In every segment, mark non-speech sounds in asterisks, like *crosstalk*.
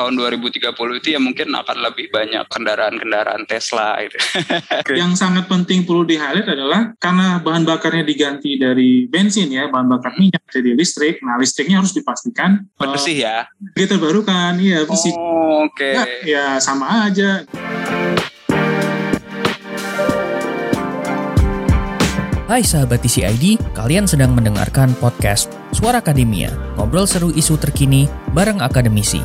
tahun 2030 itu ya mungkin akan lebih banyak kendaraan-kendaraan Tesla gitu. *laughs* Yang sangat penting perlu di highlight adalah karena bahan bakarnya diganti dari bensin ya, bahan bakar minyak jadi listrik. Nah, listriknya harus dipastikan bersih ya. Kita terbarukan, iya bersih. Oh, oke. Okay. Ya, ya sama aja. Hai sahabat TCID, kalian sedang mendengarkan podcast Suara Akademia, ngobrol seru isu terkini bareng akademisi.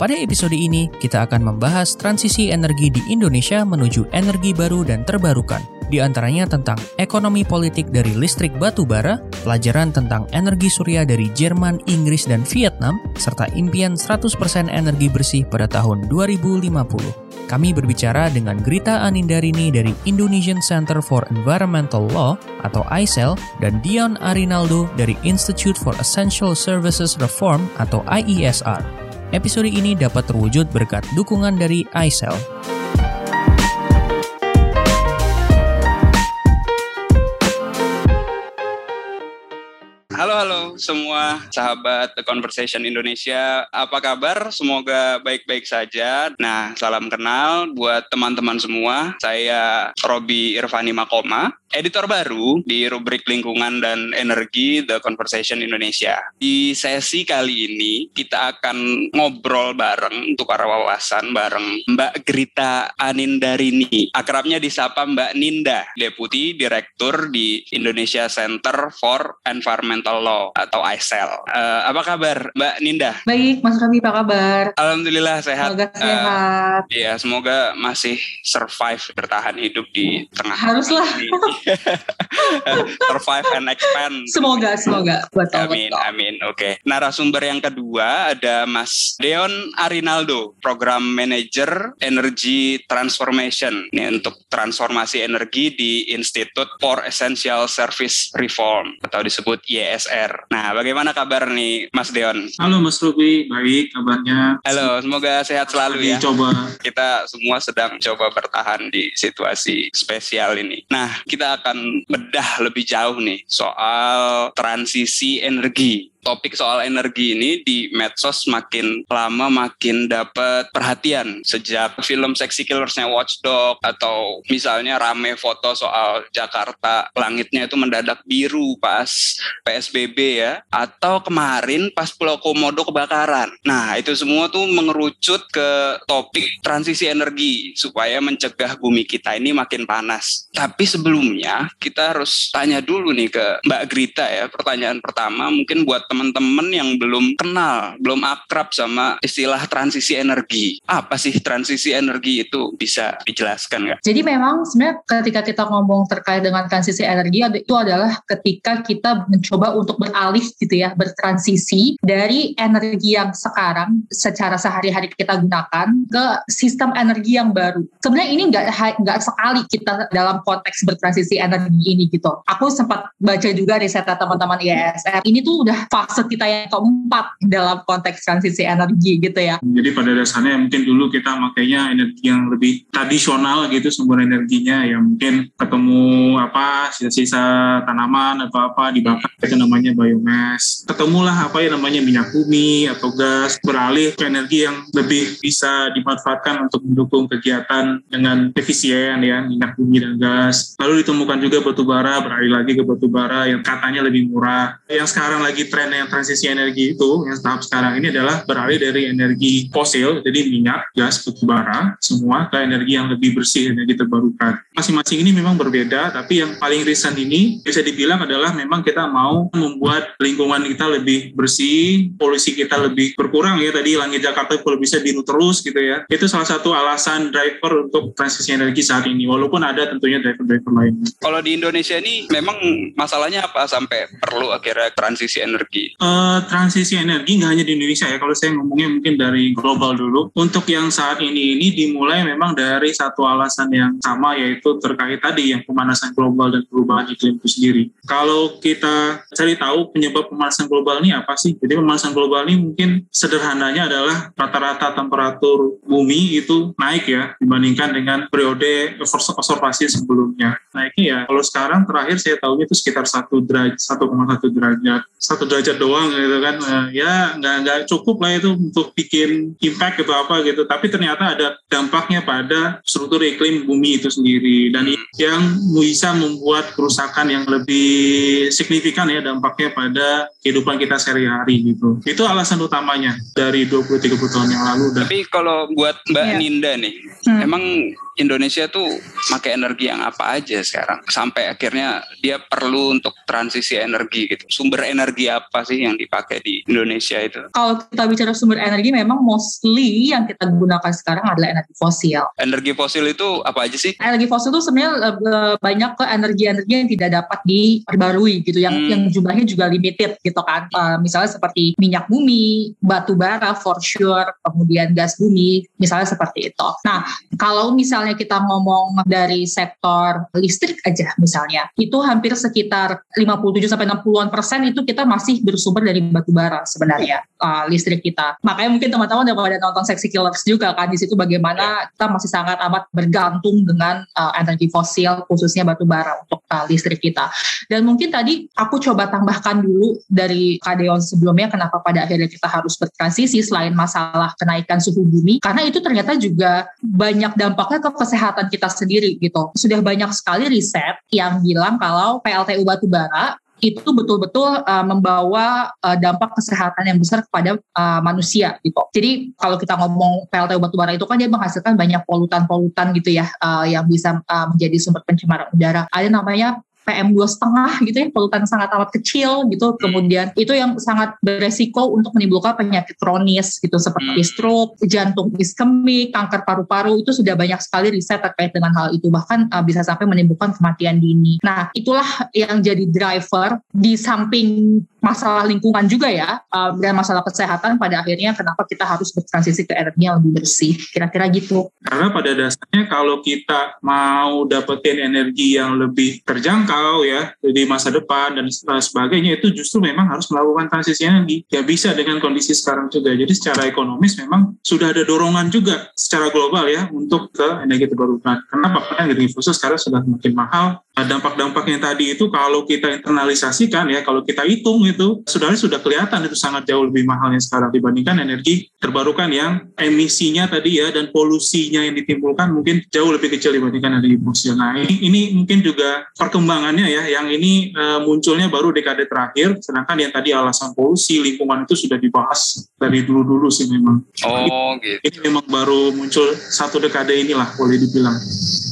Pada episode ini, kita akan membahas transisi energi di Indonesia menuju energi baru dan terbarukan, di antaranya tentang ekonomi politik dari listrik batu bara, pelajaran tentang energi surya dari Jerman, Inggris, dan Vietnam, serta impian 100% energi bersih pada tahun 2050 kami berbicara dengan Grita Anindarini dari Indonesian Center for Environmental Law atau ICEL dan Dion Arinaldo dari Institute for Essential Services Reform atau IESR. Episode ini dapat terwujud berkat dukungan dari ICEL. Halo halo semua sahabat The Conversation Indonesia, apa kabar? Semoga baik-baik saja. Nah, salam kenal buat teman-teman semua. Saya Robi Irvani Makoma, editor baru di rubrik lingkungan dan energi The Conversation Indonesia. Di sesi kali ini kita akan ngobrol bareng untuk para wawasan bareng Mbak Grita Anindarini. Akrabnya disapa Mbak Ninda, Deputi Direktur di Indonesia Center for Environmental Law atau ISEL. Uh, apa kabar Mbak Ninda? Baik, Mas Robi apa kabar? Alhamdulillah sehat. Semoga sehat. Uh, ya, semoga masih survive bertahan hidup di tengah. Haruslah. *laughs* survive and expand. Semoga, semoga. Betul, amin, betul. amin. Oke. Okay. Narasumber yang kedua ada Mas Deon Arinaldo, Program Manager Energy Transformation. Ini untuk transformasi energi di Institute for Essential Service Reform atau disebut IES CSR. Nah, bagaimana kabar nih Mas Deon? Halo Mas Ruby, baik kabarnya. Halo, semoga sehat selalu ya. Coba. Kita semua sedang coba bertahan di situasi spesial ini. Nah, kita akan bedah lebih jauh nih soal transisi energi topik soal energi ini di medsos makin lama makin dapat perhatian sejak film Sexy Killersnya Watchdog atau misalnya rame foto soal Jakarta langitnya itu mendadak biru pas PSBB ya atau kemarin pas Pulau Komodo kebakaran. Nah itu semua tuh mengerucut ke topik transisi energi supaya mencegah bumi kita ini makin panas. Tapi sebelumnya kita harus tanya dulu nih ke Mbak Grita ya pertanyaan pertama mungkin buat teman-teman yang belum kenal, belum akrab sama istilah transisi energi. Apa sih transisi energi itu? Bisa dijelaskan nggak? Jadi memang sebenarnya ketika kita ngomong terkait dengan transisi energi itu adalah ketika kita mencoba untuk beralih gitu ya, bertransisi dari energi yang sekarang secara sehari-hari kita gunakan ke sistem energi yang baru. Sebenarnya ini nggak nggak sekali kita dalam konteks bertransisi energi ini gitu. Aku sempat baca juga riset teman-teman ISR. Ini tuh udah fase kita yang keempat dalam konteks transisi energi gitu ya. Jadi pada dasarnya mungkin dulu kita makanya energi yang lebih tradisional gitu sumber energinya yang mungkin ketemu apa sisa-sisa tanaman atau apa dibakar itu namanya biomass. Ketemulah apa yang namanya minyak bumi atau gas beralih ke energi yang lebih bisa dimanfaatkan untuk mendukung kegiatan dengan efisien ya minyak bumi dan gas. Lalu ditemukan juga batu bara beralih lagi ke batu bara yang katanya lebih murah. Yang sekarang lagi tren yang transisi transisi energi itu yang tahap sekarang ini adalah beralih dari energi fosil, jadi minyak, gas, batu bara, semua ke energi yang lebih bersih, energi terbarukan. Masing-masing ini memang berbeda, tapi yang paling recent ini bisa dibilang adalah memang kita mau membuat lingkungan kita lebih bersih, polusi kita lebih berkurang ya. Tadi langit Jakarta kalau bisa biru terus gitu ya. Itu salah satu alasan driver untuk transisi energi saat ini, walaupun ada tentunya driver-driver lain. Kalau di Indonesia ini memang masalahnya apa sampai perlu akhirnya transisi energi? Uh, Eh, transisi energi nggak hanya di Indonesia ya. Kalau saya ngomongnya mungkin dari global dulu. Untuk yang saat ini ini dimulai memang dari satu alasan yang sama yaitu terkait tadi yang pemanasan global dan perubahan iklim itu sendiri. Kalau kita cari tahu penyebab pemanasan global ini apa sih? Jadi pemanasan global ini mungkin sederhananya adalah rata-rata temperatur bumi itu naik ya dibandingkan dengan periode observasi sebelumnya. Naiknya ya kalau sekarang terakhir saya tahunya itu sekitar satu derajat, 1,1 derajat. Satu derajat budget doang gitu kan uh, ya nggak nggak cukup lah itu untuk bikin impact atau apa gitu tapi ternyata ada dampaknya pada struktur iklim bumi itu sendiri dan hmm. yang bisa membuat kerusakan yang lebih signifikan ya dampaknya pada kehidupan kita sehari-hari gitu itu alasan utamanya dari 20-30 tahun yang lalu dan tapi kalau buat Mbak yeah. Ninda nih hmm. emang Indonesia tuh pakai energi yang apa aja sekarang sampai akhirnya dia perlu untuk transisi energi gitu. Sumber energi apa sih yang dipakai di Indonesia itu? Kalau kita bicara sumber energi memang mostly yang kita gunakan sekarang adalah energi fosil. Energi fosil itu apa aja sih? Energi fosil itu sebenarnya eh, banyak ke energi-energi yang tidak dapat diperbarui gitu yang hmm. yang jumlahnya juga limited gitu kan. Uh, misalnya seperti minyak bumi, batu bara for sure, kemudian gas bumi, misalnya seperti itu. Nah, kalau misalnya misalnya kita ngomong dari sektor listrik aja misalnya, itu hampir sekitar 57 sampai 60-an persen itu kita masih bersumber dari batu bara sebenarnya uh, listrik kita. Makanya mungkin teman-teman udah pada nonton Sexy Killers juga kan di situ bagaimana kita masih sangat amat bergantung dengan uh, energi fosil khususnya batu bara untuk uh, listrik kita. Dan mungkin tadi aku coba tambahkan dulu dari Kadeon sebelumnya kenapa pada akhirnya kita harus bertransisi selain masalah kenaikan suhu bumi karena itu ternyata juga banyak dampaknya ke kesehatan kita sendiri gitu. Sudah banyak sekali riset yang bilang kalau PLTU batubara itu betul-betul uh, membawa uh, dampak kesehatan yang besar kepada uh, manusia gitu. Jadi kalau kita ngomong PLTU batubara itu kan dia menghasilkan banyak polutan-polutan gitu ya uh, yang bisa uh, menjadi sumber pencemaran udara. Ada namanya PM dua setengah gitu ya polutan sangat amat kecil gitu. Kemudian itu yang sangat beresiko untuk menimbulkan penyakit kronis gitu seperti hmm. stroke jantung iskemik kanker paru-paru itu sudah banyak sekali riset terkait dengan hal itu bahkan uh, bisa sampai menimbulkan kematian dini. Nah itulah yang jadi driver di samping masalah lingkungan juga ya uh, dan masalah kesehatan pada akhirnya kenapa kita harus bertransisi ke energi yang lebih bersih. Kira-kira gitu. Karena pada dasarnya kalau kita mau dapetin energi yang lebih terjangkau terjangkau ya di masa depan dan sebagainya itu justru memang harus melakukan transisi energi. Ya bisa dengan kondisi sekarang juga. Jadi secara ekonomis memang sudah ada dorongan juga secara global ya untuk ke energi terbarukan. Kenapa? Karena energi fosil sekarang sudah makin mahal. Nah, dampak-dampak yang tadi itu kalau kita internalisasikan ya kalau kita hitung itu sudah sudah kelihatan itu sangat jauh lebih mahalnya sekarang dibandingkan energi terbarukan yang emisinya tadi ya dan polusinya yang ditimbulkan mungkin jauh lebih kecil dibandingkan energi fosil. Nah ini, ini mungkin juga perkembangan perkembangannya ya, yang ini uh, munculnya baru dekade terakhir, sedangkan yang tadi alasan polusi lingkungan itu sudah dibahas dari dulu-dulu sih memang. Oh ini, gitu. Ini memang baru muncul satu dekade inilah boleh dibilang.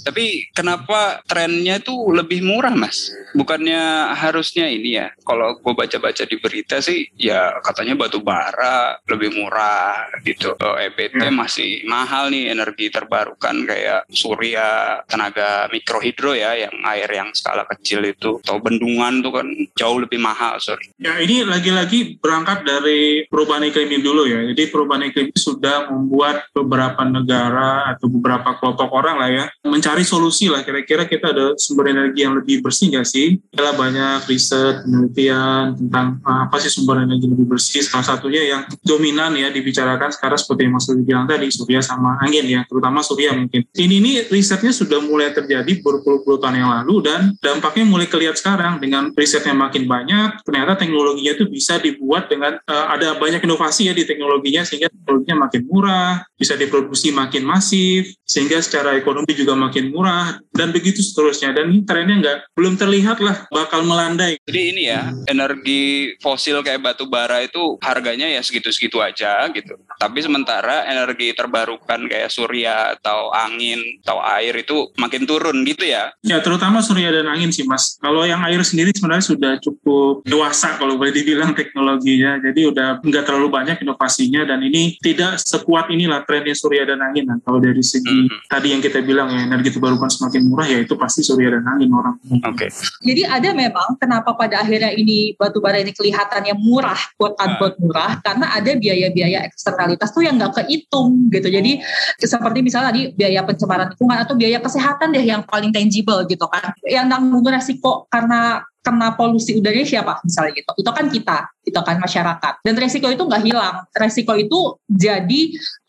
Tapi kenapa trennya itu lebih murah mas? Bukannya harusnya ini ya? Kalau gue baca-baca di berita sih, ya katanya batu bara lebih murah gitu. Oh, EBT ya. masih mahal nih energi terbarukan kayak surya, tenaga mikrohidro ya, yang air yang skala kecil kecil itu atau bendungan tuh kan jauh lebih mahal sorry. Ya ini lagi-lagi berangkat dari perubahan iklim dulu ya. Jadi perubahan iklim sudah membuat beberapa negara atau beberapa kelompok orang lah ya mencari solusi lah kira-kira kita ada sumber energi yang lebih bersih nggak sih? Adalah banyak riset penelitian tentang ah, apa sih sumber energi lebih bersih. Salah satunya yang dominan ya dibicarakan sekarang seperti yang Mas Lili bilang tadi surya sama angin ya, terutama surya mungkin. Ini ini risetnya sudah mulai terjadi berpuluh-puluh tahun yang lalu dan dampaknya dampaknya mulai kelihatan sekarang. Dengan riset yang makin banyak ternyata teknologinya itu bisa dibuat dengan uh, ada banyak inovasi ya di teknologinya sehingga teknologinya makin murah bisa diproduksi makin masif sehingga secara ekonomi juga makin murah dan begitu seterusnya. Dan ini trennya nggak belum terlihat lah bakal melandai. Jadi ini ya energi fosil kayak batu bara itu harganya ya segitu-segitu aja gitu. Tapi sementara energi terbarukan kayak surya atau angin atau air itu makin turun gitu ya. Ya terutama surya dan angin sih mas. Kalau yang air sendiri sebenarnya sudah cukup dewasa kalau boleh dibilang teknologinya. Jadi udah nggak terlalu banyak inovasinya dan ini tidak sekuat inilah trennya surya dan angin. Nah, kalau dari segi hmm. tadi yang kita bilang ya energi terbarukan semakin murah ya itu pasti surya dan angin orang. Oke. Okay. Jadi ada memang kenapa pada akhirnya ini batu bara ini kelihatannya murah, buat unquote ah. murah karena ada biaya-biaya eksternalitas tuh yang nggak kehitung gitu. Jadi seperti misalnya tadi biaya pencemaran lingkungan atau biaya kesehatan deh yang paling tangible gitu kan. Yang nanggung resiko karena kena polusi udara siapa misalnya gitu. Itu kan kita itu kan masyarakat. Dan resiko itu nggak hilang. Resiko itu jadi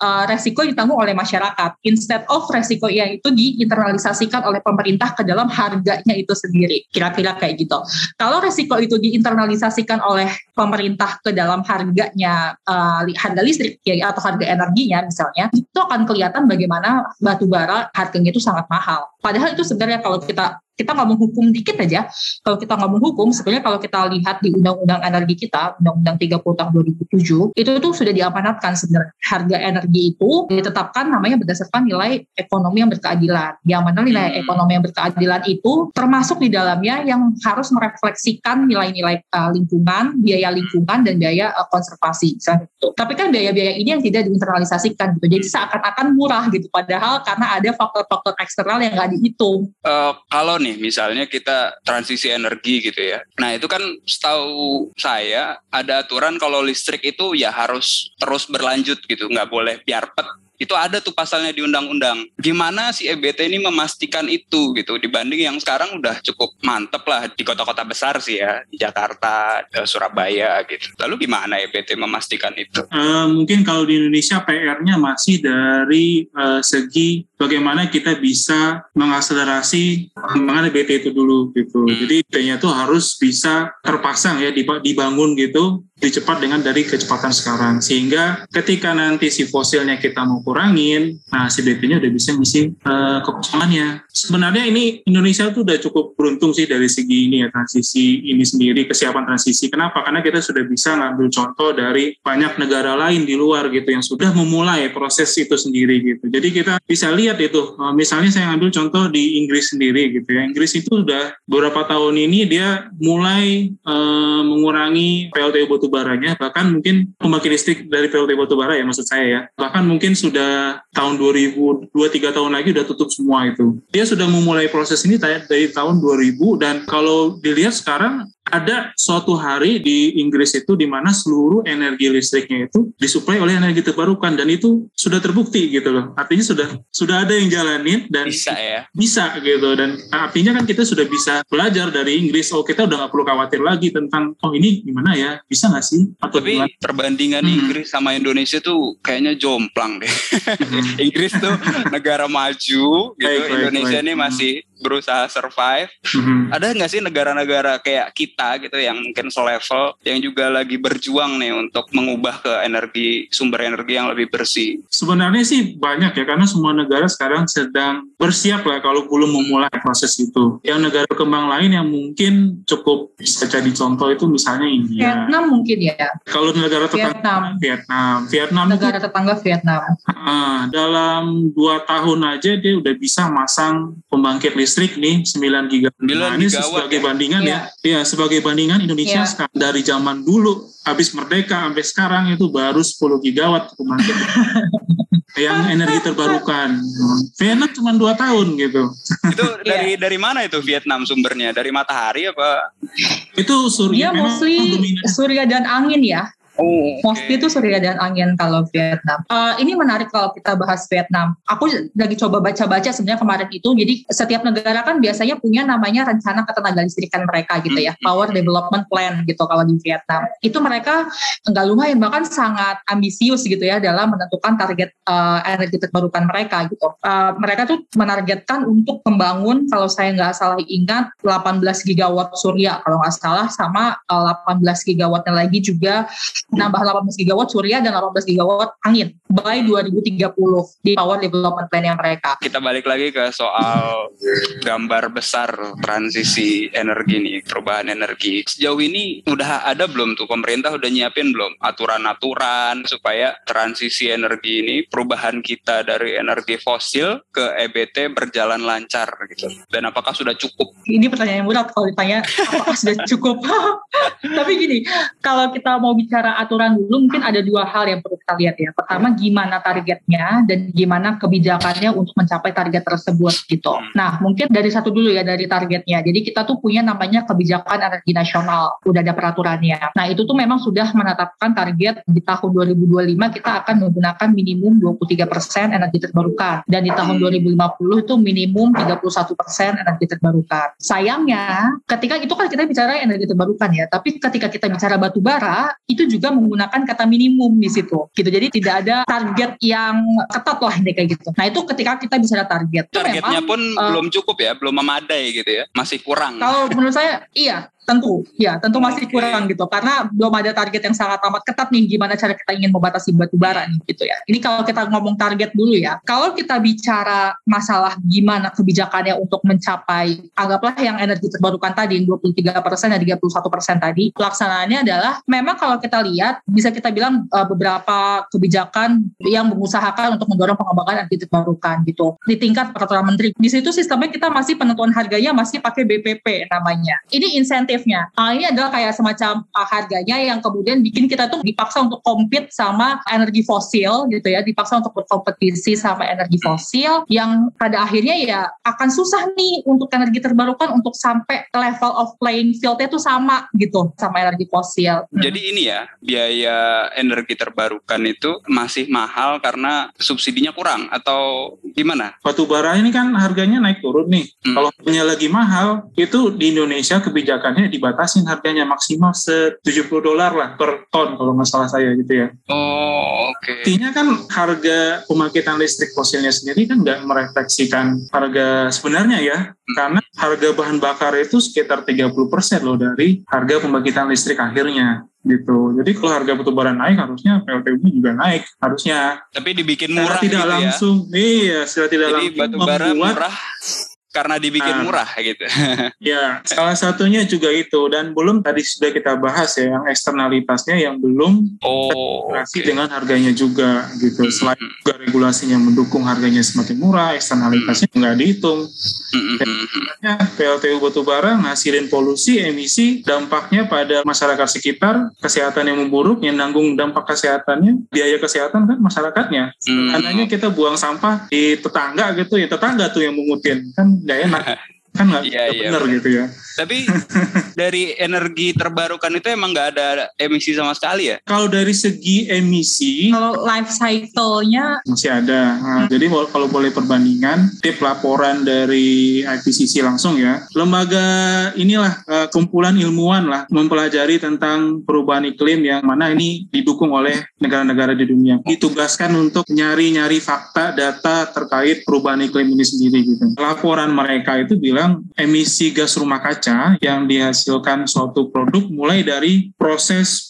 uh, resiko ditanggung oleh masyarakat. Instead of resiko yang itu diinternalisasikan oleh pemerintah ke dalam harganya itu sendiri. Kira-kira kayak gitu. Kalau resiko itu diinternalisasikan oleh pemerintah ke dalam harganya uh, harga listrik ya atau harga energinya misalnya itu akan kelihatan bagaimana batu bara harganya itu sangat mahal. Padahal itu sebenarnya kalau kita kita nggak menghukum dikit aja. Kalau kita nggak menghukum, sebenarnya kalau kita lihat di Undang-Undang Energi kita, Undang-Undang 30 tahun 2007, itu tuh sudah diamanatkan sebenarnya. Harga energi itu ditetapkan namanya berdasarkan nilai ekonomi yang berkeadilan. Yang mana nilai hmm. ekonomi yang berkeadilan itu termasuk di dalamnya yang harus merefleksikan nilai-nilai uh, lingkungan, biaya lingkungan, dan biaya uh, konservasi. Itu. Tapi kan biaya-biaya ini yang tidak diinternalisasikan gitu. Jadi seakan-akan murah gitu. Padahal karena ada faktor-faktor eksternal yang nggak dihitung. Uh, kalau nih nih misalnya kita transisi energi gitu ya. Nah itu kan setahu saya ada aturan kalau listrik itu ya harus terus berlanjut gitu, nggak boleh biar pet itu ada tuh pasalnya di undang-undang. Gimana si EBT ini memastikan itu gitu dibanding yang sekarang udah cukup mantep lah di kota-kota besar sih ya, di Jakarta, Surabaya gitu. Lalu gimana EBT memastikan itu? Uh, mungkin kalau di Indonesia PR-nya masih dari uh, segi bagaimana kita bisa mengakselerasi pengembangan EBT itu dulu gitu. Hmm. Jadi EBT-nya tuh harus bisa terpasang ya dibangun gitu dicepat dengan dari kecepatan sekarang. Sehingga ketika nanti si fosilnya kita mau kurangin nah si BT-nya udah bisa ngisi uh, kekosongannya. Sebenarnya ini Indonesia tuh udah cukup beruntung sih dari segi ini ya transisi ini sendiri kesiapan transisi. Kenapa? Karena kita sudah bisa ngambil contoh dari banyak negara lain di luar gitu yang sudah memulai proses itu sendiri gitu. Jadi kita bisa lihat itu uh, misalnya saya ambil contoh di Inggris sendiri gitu ya. Inggris itu udah beberapa tahun ini dia mulai uh, mengurangi PLTU batu baranya bahkan mungkin pembangkit listrik dari PLT batubara ya maksud saya ya. Bahkan mungkin sudah tahun 2000 2 3 tahun lagi udah tutup semua itu. Dia sudah memulai proses ini dari tahun 2000 dan kalau dilihat sekarang ada suatu hari di Inggris itu di mana seluruh energi listriknya itu disuplai oleh energi terbarukan dan itu sudah terbukti gitu loh. Artinya sudah sudah ada yang jalanin dan bisa ya. Bisa gitu dan artinya kan kita sudah bisa belajar dari Inggris. Oh kita udah nggak perlu khawatir lagi tentang oh ini gimana ya bisa nggak sih? Atau Tapi gimana? perbandingan hmm. Inggris sama Indonesia tuh kayaknya jomplang deh. Hmm. *laughs* Inggris tuh negara maju gitu. Baik, Indonesia baik, ini masih berusaha survive. Mm-hmm. Ada nggak sih negara-negara kayak kita gitu yang mungkin selevel yang juga lagi berjuang nih untuk mengubah ke energi sumber energi yang lebih bersih? Sebenarnya sih banyak ya karena semua negara sekarang sedang bersiap lah kalau belum memulai proses itu. Yang negara berkembang lain yang mungkin cukup bisa jadi contoh itu misalnya India. Vietnam mungkin ya. Kalau negara tetangga Vietnam. Vietnam. Vietnam negara itu, tetangga Vietnam. Uh, dalam dua tahun aja dia udah bisa masang pembangkit listrik listrik nih 9 giga. 9 nah, ini sebagai ya? bandingan ya. ya. Ya, sebagai bandingan Indonesia ya. dari zaman dulu habis merdeka sampai sekarang itu baru 10 gigawatt pembangkit. *laughs* yang energi terbarukan. Vietnam cuma dua tahun gitu. Itu *laughs* dari dari mana itu Vietnam sumbernya? Dari matahari apa? Itu surya. Dia mostly surya dan angin ya. Oh, okay. Mostly itu surya dan angin kalau Vietnam. Uh, ini menarik kalau kita bahas Vietnam. Aku lagi coba baca-baca sebenarnya kemarin itu. Jadi setiap negara kan biasanya punya namanya rencana ketenaga listrikan mereka gitu ya, hmm. Power Development Plan gitu kalau di Vietnam. Itu mereka nggak lumayan bahkan sangat ambisius gitu ya dalam menentukan target uh, energi terbarukan mereka gitu. Uh, mereka tuh menargetkan untuk membangun kalau saya nggak salah ingat 18 gigawatt surya kalau nggak salah sama uh, 18 gigawattnya lagi juga nambah 18 gigawatt surya dan 18 gigawatt angin by 2030 di power development plan yang mereka. Kita balik lagi ke soal gambar besar transisi energi nih, perubahan energi. Sejauh ini udah ada belum tuh pemerintah udah nyiapin belum aturan-aturan supaya transisi energi ini perubahan kita dari energi fosil ke EBT berjalan lancar gitu. Dan apakah sudah cukup? Ini pertanyaan yang berat kalau ditanya apakah sudah cukup. *laughs* Tapi gini, kalau kita mau bicara aturan dulu mungkin ada dua hal yang perlu kita lihat ya. Pertama gimana targetnya dan gimana kebijakannya untuk mencapai target tersebut gitu. Nah mungkin dari satu dulu ya dari targetnya. Jadi kita tuh punya namanya kebijakan energi nasional. Udah ada peraturannya. Nah itu tuh memang sudah menetapkan target di tahun 2025 kita akan menggunakan minimum 23% energi terbarukan. Dan di tahun 2050 itu minimum 31% energi terbarukan. Sayangnya ketika itu kan kita bicara energi terbarukan ya. Tapi ketika kita bicara batu bara itu juga menggunakan kata minimum di situ gitu. Jadi tidak ada target yang ketat lah ini kayak gitu. Nah itu ketika kita bicara target. Targetnya memang, pun uh, belum cukup ya belum memadai gitu ya. Masih kurang. kalau menurut saya iya tentu ya tentu masih kurang gitu. Karena belum ada target yang sangat amat ketat nih gimana cara kita ingin membatasi batu bara nih gitu ya. Ini kalau kita ngomong target dulu ya. Kalau kita bicara masalah gimana kebijakannya untuk mencapai anggaplah yang energi terbarukan tadi yang 23 persen dan 31 persen tadi pelaksanaannya adalah memang kalau kita lihat bisa kita bilang uh, beberapa kebijakan yang mengusahakan untuk mendorong pengembangan energi terbarukan gitu. Di tingkat peraturan menteri. Di situ sistemnya kita masih penentuan harganya masih pakai BPP namanya. Ini insentif insentifnya. Nah, ini adalah kayak semacam uh, harganya yang kemudian bikin kita tuh dipaksa untuk compete sama energi fosil gitu ya, dipaksa untuk berkompetisi sama energi fosil yang pada akhirnya ya akan susah nih untuk energi terbarukan untuk sampai level of playing fieldnya tuh sama gitu sama energi fosil. Hmm. Jadi ini ya biaya energi terbarukan itu masih mahal karena subsidinya kurang atau gimana? Batu bara ini kan harganya naik turun nih. Hmm. Kalau punya lagi mahal itu di Indonesia kebijakannya dibatasin harganya maksimal se 70 dolar lah per ton kalau masalah saya gitu ya. Oh, oke. Okay. Artinya kan harga pembangkitan listrik fosilnya sendiri kan nggak merefleksikan harga sebenarnya ya. Hmm. Karena harga bahan bakar itu sekitar 30% loh dari harga pembangkitan listrik akhirnya gitu. Jadi kalau harga batu bara naik harusnya PLTU juga naik harusnya. Tapi dibikin murah tidak gitu langsung. Ya? Iya, secara tidak Jadi langsung batu bara murah karena dibikin nah, murah gitu. *laughs* Ya, salah satunya juga itu dan belum tadi sudah kita bahas ya yang eksternalitasnya yang belum oh, okay. dengan harganya juga gitu. Hmm. Selain juga regulasinya mendukung harganya semakin murah, eksternalitasnya hmm. nggak dihitung. Hmm. PLTU batubara ngasilin polusi, emisi, dampaknya pada masyarakat sekitar, kesehatan yang memburuk, yang nanggung dampak kesehatannya, biaya kesehatan kan masyarakatnya. Hmm. Andanya kita buang sampah di tetangga gitu ya, tetangga tuh yang mengutin kan nggak *laughs* enak kan nggak iya, iya, benar gitu ya. Tapi *laughs* dari energi terbarukan itu emang nggak ada emisi sama sekali ya? Kalau dari segi emisi, kalau life cycle-nya masih ada. Nah, hmm. Jadi kalau boleh perbandingan, tip laporan dari IPCC langsung ya. Lembaga inilah uh, kumpulan ilmuwan lah mempelajari tentang perubahan iklim yang mana ini didukung oleh negara-negara di dunia. Ditugaskan untuk nyari-nyari fakta data terkait perubahan iklim ini sendiri gitu. Laporan mereka itu bilang bilang emisi gas rumah kaca yang dihasilkan suatu produk mulai dari proses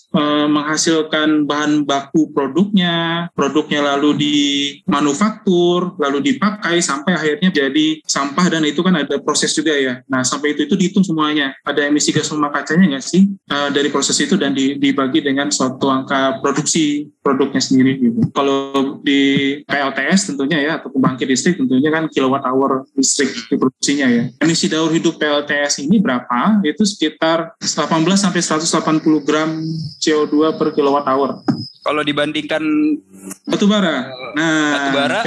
menghasilkan bahan baku produknya, produknya lalu dimanufaktur, lalu dipakai sampai akhirnya jadi sampah dan itu kan ada proses juga ya. Nah sampai itu itu dihitung semuanya. Ada emisi gas rumah kacanya nggak sih uh, dari proses itu dan dibagi dengan suatu angka produksi produknya sendiri gitu. Kalau di PLTS tentunya ya atau pembangkit listrik tentunya kan kilowatt hour listrik diproduksinya ya. Emisi daur hidup PLTS ini berapa? Itu sekitar 18 sampai 180 gram CO2 per kilowatt hour. Kalau dibandingkan batu bara. Nah, bara.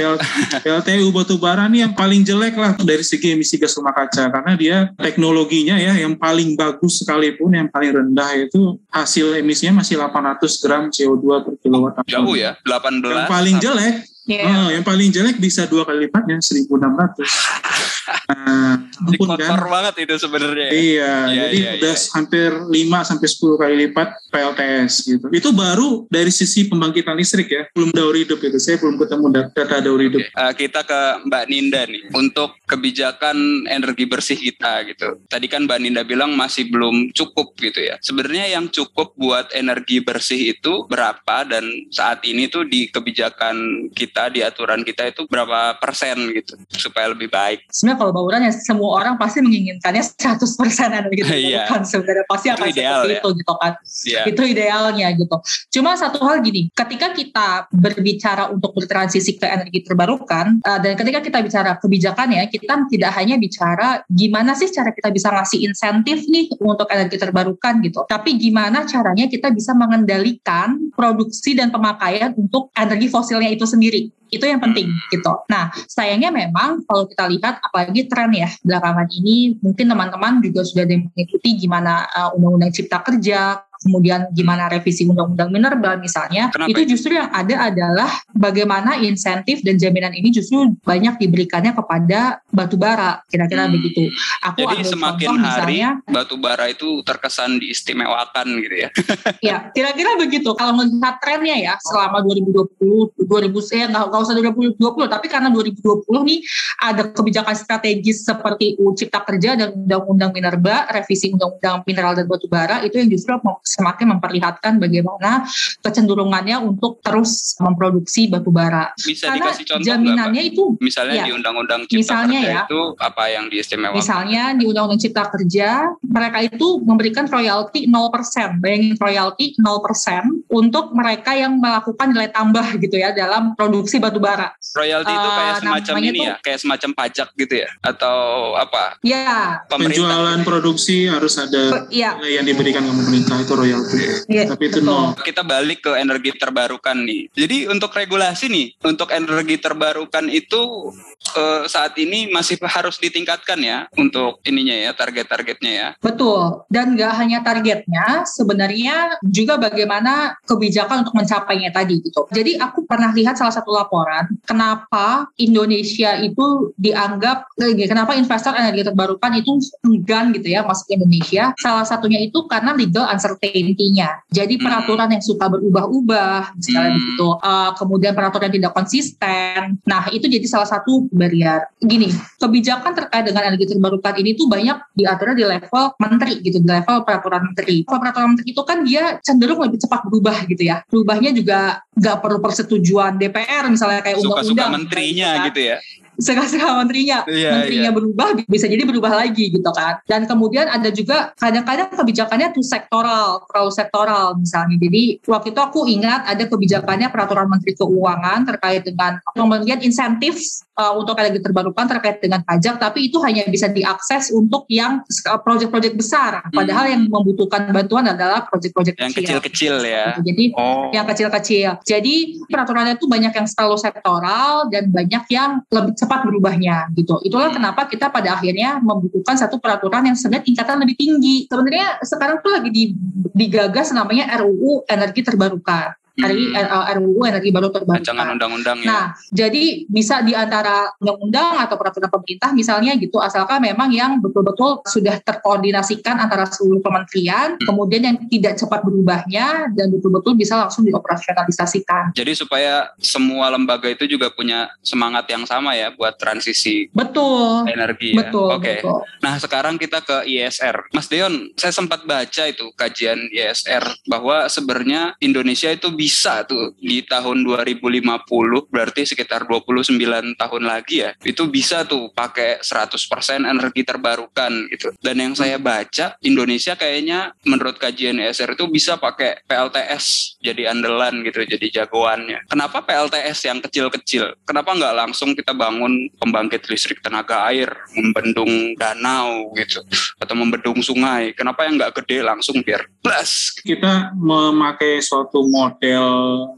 PLTU *laughs* batu bara ini yang paling jelek lah dari segi emisi gas rumah kaca karena dia teknologinya ya yang paling bagus sekalipun yang paling rendah itu hasil emisinya masih 800 gram CO2 per kilowatt hour. Jauh ya, 18. Yang paling jelek Yeah. Oh, yang paling jelek bisa dua kali lipatnya 1600. *laughs* Nah, ampun kan. banget itu sebenarnya. Iya, ya, jadi ya, udah ya. hampir 5 sampai 10 kali lipat PLTS gitu. Itu baru dari sisi pembangkitan listrik ya, belum daur hidup itu. Saya belum ketemu data daur hidup. Okay. Uh, eh, kita ke Mbak Ninda nih untuk kebijakan energi bersih kita gitu. Tadi kan Mbak Ninda bilang masih belum cukup gitu ya. Sebenarnya yang cukup buat energi bersih itu berapa dan saat ini tuh di kebijakan kita di aturan kita itu berapa persen gitu supaya lebih baik. Sebenarnya kalau bauran ya semua orang pasti menginginkannya 100% energi *laughs* Iya. terbarukan sebenarnya pasti Itu akan ideal, seperti ya. itu gitu kan Iya. itu idealnya gitu. Cuma satu hal gini, ketika kita berbicara untuk bertransisi ke energi terbarukan uh, dan ketika kita bicara kebijakan ya, kita tidak hanya bicara gimana sih cara kita bisa ngasih insentif nih untuk energi terbarukan gitu. Tapi gimana caranya kita bisa mengendalikan produksi dan pemakaian untuk energi fosilnya itu sendiri. Itu yang penting gitu. Nah, sayangnya memang kalau kita lihat apalagi tren ya belakangan ini mungkin teman-teman juga sudah mengikuti gimana uh, undang-undang cipta kerja kemudian gimana revisi undang-undang minerba misalnya Kenapa itu justru yang ada adalah bagaimana insentif dan jaminan ini justru banyak diberikannya kepada batu bara kira-kira Hmm. begitu aku Jadi ambil semakin contoh hari misalnya batu bara itu terkesan diistimewakan gitu ya. *laughs* ya kira-kira begitu kalau melihat trennya ya selama 2020 2000 ya nggak usah 2020 tapi karena 2020 nih ada kebijakan strategis seperti UU Cipta Kerja dan Undang-Undang Minerba revisi Undang-Undang Mineral dan Batu Bara itu yang justru semakin memperlihatkan bagaimana kecenderungannya untuk terus memproduksi batu bara Bisa karena dikasih contoh jaminannya itu Misalnya Iya. di Undang-Undang Cipta Misalnya Kerja ya. itu apa yang diistimewakan? Misalnya di Undang-Undang Cipta Kerja, mereka itu memberikan royalti 0%. Bayangin royalti 0% untuk mereka yang melakukan nilai tambah gitu ya dalam produksi batu bara. Royalti itu Eh, kayak semacam namanya ini tuh- ya, kayak semacam pajak gitu ya, atau apa? Ya, Pemerintah. Penjualan produksi harus ada pe- ya, nilai yang diberikan ke pemerintah itu royalti. ya Tapi itu nol. Kita balik ke energi terbarukan nih. Jadi untuk regulasi nih, untuk energi terbarukan itu eh, saat ini masih harus ditingkatkan ya untuk ininya ya target-targetnya ya. Betul. Dan nggak hanya targetnya, sebenarnya juga bagaimana kebijakan untuk mencapainya tadi gitu. Jadi aku pernah lihat salah satu laporan, kenapa Indonesia itu dianggap, eh, kenapa investor energi terbarukan itu enggan gitu ya masuk ke Indonesia. Salah satunya itu karena legal uncertainty-nya. Jadi Hmm. peraturan yang suka berubah-ubah, misalnya Hmm. begitu. Eh, kemudian peraturan yang tidak konsisten. Nah itu jadi salah satu barrier. Gini, kebijakan terkait dengan energi terbarukan ini tuh banyak diatur di level menteri gitu, di level peraturan menteri. Kalau peraturan menteri itu kan dia cenderung lebih cepat berubah gitu ya. Berubahnya juga nggak perlu persetujuan DPR misalnya kayak Suka-suka undang-undang. menterinya kan. gitu ya. Suka-suka menterinya. Iya, menterinya berubah bisa jadi berubah lagi gitu kan. Dan kemudian ada juga kadang-kadang kebijakannya tuh sektoral, terlalu sektoral misalnya. Jadi waktu itu aku ingat ada kebijakannya peraturan Menteri Keuangan terkait dengan pemberian insentif uh, untuk energi terbarukan terkait dengan pajak, tapi itu hanya bisa diakses untuk yang uh, proyek-proyek besar. Padahal Hmm. yang membutuhkan bantuan adalah proyek-proyek Yang kecil. kecil-kecil ya. Gitu. Jadi Oh. yang kecil-kecil. Jadi peraturannya itu banyak yang terlalu sektoral dan banyak yang lebih cepat berubahnya gitu. Itulah Hmm. kenapa kita pada akhirnya membutuhkan satu peraturan yang sebenarnya tingkatan lebih tinggi. Sebenarnya sekarang tuh lagi di- digagas namanya RUU energi terbarukan. RI, Hmm. RUU energi baru terbarukan. Rancangan undang-undang ya. Nah, jadi bisa di antara undang-undang atau peraturan pemerintah misalnya gitu, asalkan memang yang betul-betul sudah terkoordinasikan antara seluruh kementerian, kemudian yang tidak cepat berubahnya dan betul-betul bisa langsung dioperasionalisasikan. Jadi supaya semua lembaga itu juga punya semangat yang sama ya buat transisi Betul, energi ya. betul, Oke. betul. Nah sekarang kita ke ISR. Mas Deon, saya sempat baca itu kajian ISR bahwa sebenarnya Indonesia itu bisa tuh di tahun 2050 berarti sekitar 29 tahun lagi ya. Itu bisa tuh pakai 100% energi terbarukan gitu. Dan yang saya baca Indonesia kayaknya menurut kajian ISR itu bisa pakai PLTS jadi andalan gitu, jadi jagoannya. Kenapa PLTS yang kecil-kecil? Kenapa nggak langsung kita bangun pembangkit listrik tenaga air, membendung danau gitu, atau membendung sungai? Kenapa yang nggak gede langsung biar plus? Kita memakai suatu model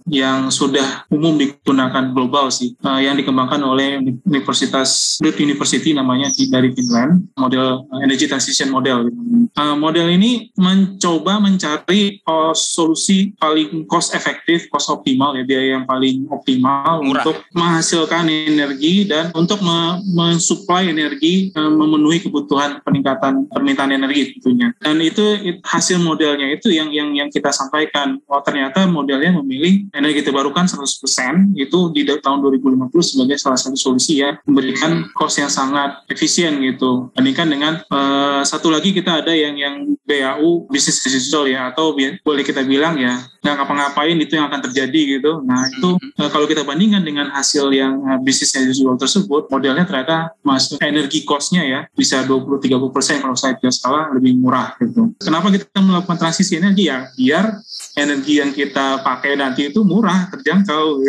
yang sudah umum digunakan global sih, eh, yang dikembangkan oleh Universitas Lund University namanya di dari Finland, model eh, energy transition model. gitu. Eh, model ini mencoba mencari eh, solusi paling cost efektif, cost optimal ya biaya yang paling optimal Murah. untuk menghasilkan energi dan untuk me- mensuplai energi eh, memenuhi kebutuhan peningkatan permintaan energi tentunya. Dan itu it- hasil modelnya itu yang yang yang kita sampaikan. Oh ternyata modelnya sebenarnya memilih energi terbarukan 100% itu di tahun 2050 sebagai salah satu solusi ya memberikan cost yang sangat efisien gitu. Bandingkan dengan uh, satu lagi kita ada yang yang BAU bisnis digital ya atau boleh kita bilang ya nggak ngapa-ngapain itu yang akan terjadi gitu. Nah itu uh, kalau kita bandingkan dengan hasil yang uh, bisnis digital tersebut modelnya ternyata masuk energi costnya ya bisa 20-30 persen kalau saya tidak salah lebih murah gitu. Kenapa kita melakukan transisi energi ya biar energi yang kita nanti itu murah terjangkau.